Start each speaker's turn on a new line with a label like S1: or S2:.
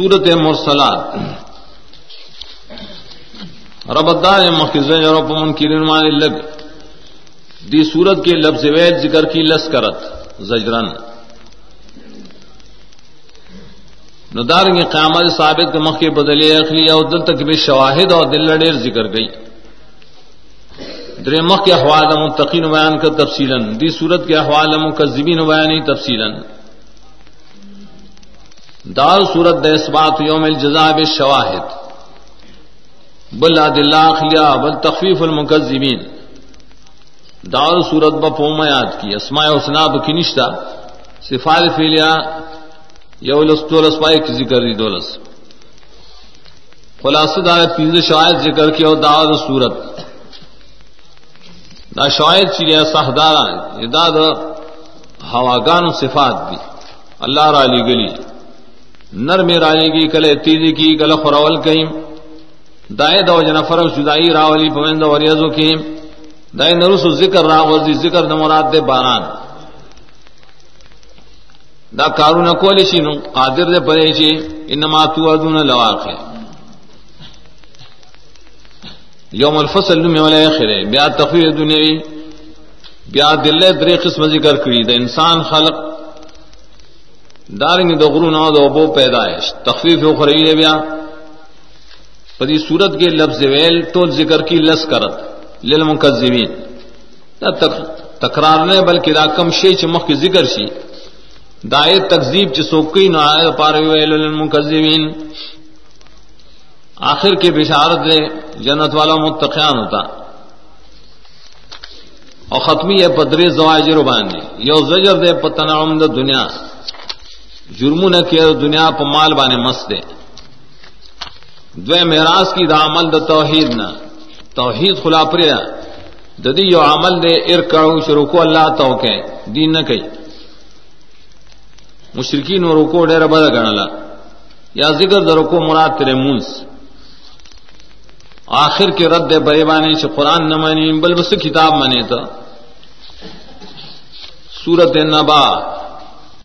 S1: سورت مرسلات. ربدار مخز من کی رنمان لگ دی سورت کے لفظ وید ذکر کی لس کرت زجرن. ندار کے قیامت ثابت مخ کے بدلے اخلی اور دل تک بھی شواہد اور دل لڑیر ذکر گئی در مخ کے احوال متقین بیان کا تفصیل دی صورت کے احوال مکذبین بیانی تفصیل دار صورت د اسبات یوم الجزاب شواہد بل عدل اخلیا بل تخفیف المکذبین. دار صورت بپوم یاد کی، اسماء حسنا بکنشتا صفات فیلیا یولس دولس پائے کی ذکر دی، دولس. خلاصہ دار فیض شواہد ذکر کی اور دار صورت. دا شاید چیریا سہدارا دا دا ہواگان صفات دی. اللہ را علی گلی. نر میں رالی کی کلے تیزی کی کل خراول کہیں دائے دو جنفر جدائی راولی پویند وریزو کی دائے نرس ذکر راوزی ذکر نمراد دے باران۔ دا کارون کولی شنو قادر دے پرے چی انما تو ادون لواقع۔ یوم الفصل میں والے خرے بیا تخویر دنیاوی، بیا دل درے قسم ذکر کری۔ دا انسان خلق دارنگ دو غرون او دو بو پیدائش. تخفیف اخری دے بیا. پدی صورت کے لفظ ویل تو ذکر کی لس کرت. للمکذبین. دا تک تکرار نے بلکہ دا کم شی چمخ کی ذکر شی. دائے تکذیب چ سوکی نہ آئے پارے ویل للمکذبین. آخر کی بشارت دے جنت والا متقیان ہوتا. اور ختمی ہے پدری زواجر باندھے یو زجر دے پتنا عمد دنیا. جرم نہ کیا دنیا پہ مال بانے مست دے۔ دو مہراج کی، دا عمل دا توحید نہ توحید خلا پریا ددی یو عمل دے ار کرو شروع کو اللہ تو کہ دین نہ کئی مشرقین و رکو ڈیر بدا گڑلا یا ذکر در رکو مراد تیرے منس آخر کے رد بے بانے سے قرآن نہ مانی، بل بس کتاب منے تو سورت نبا۔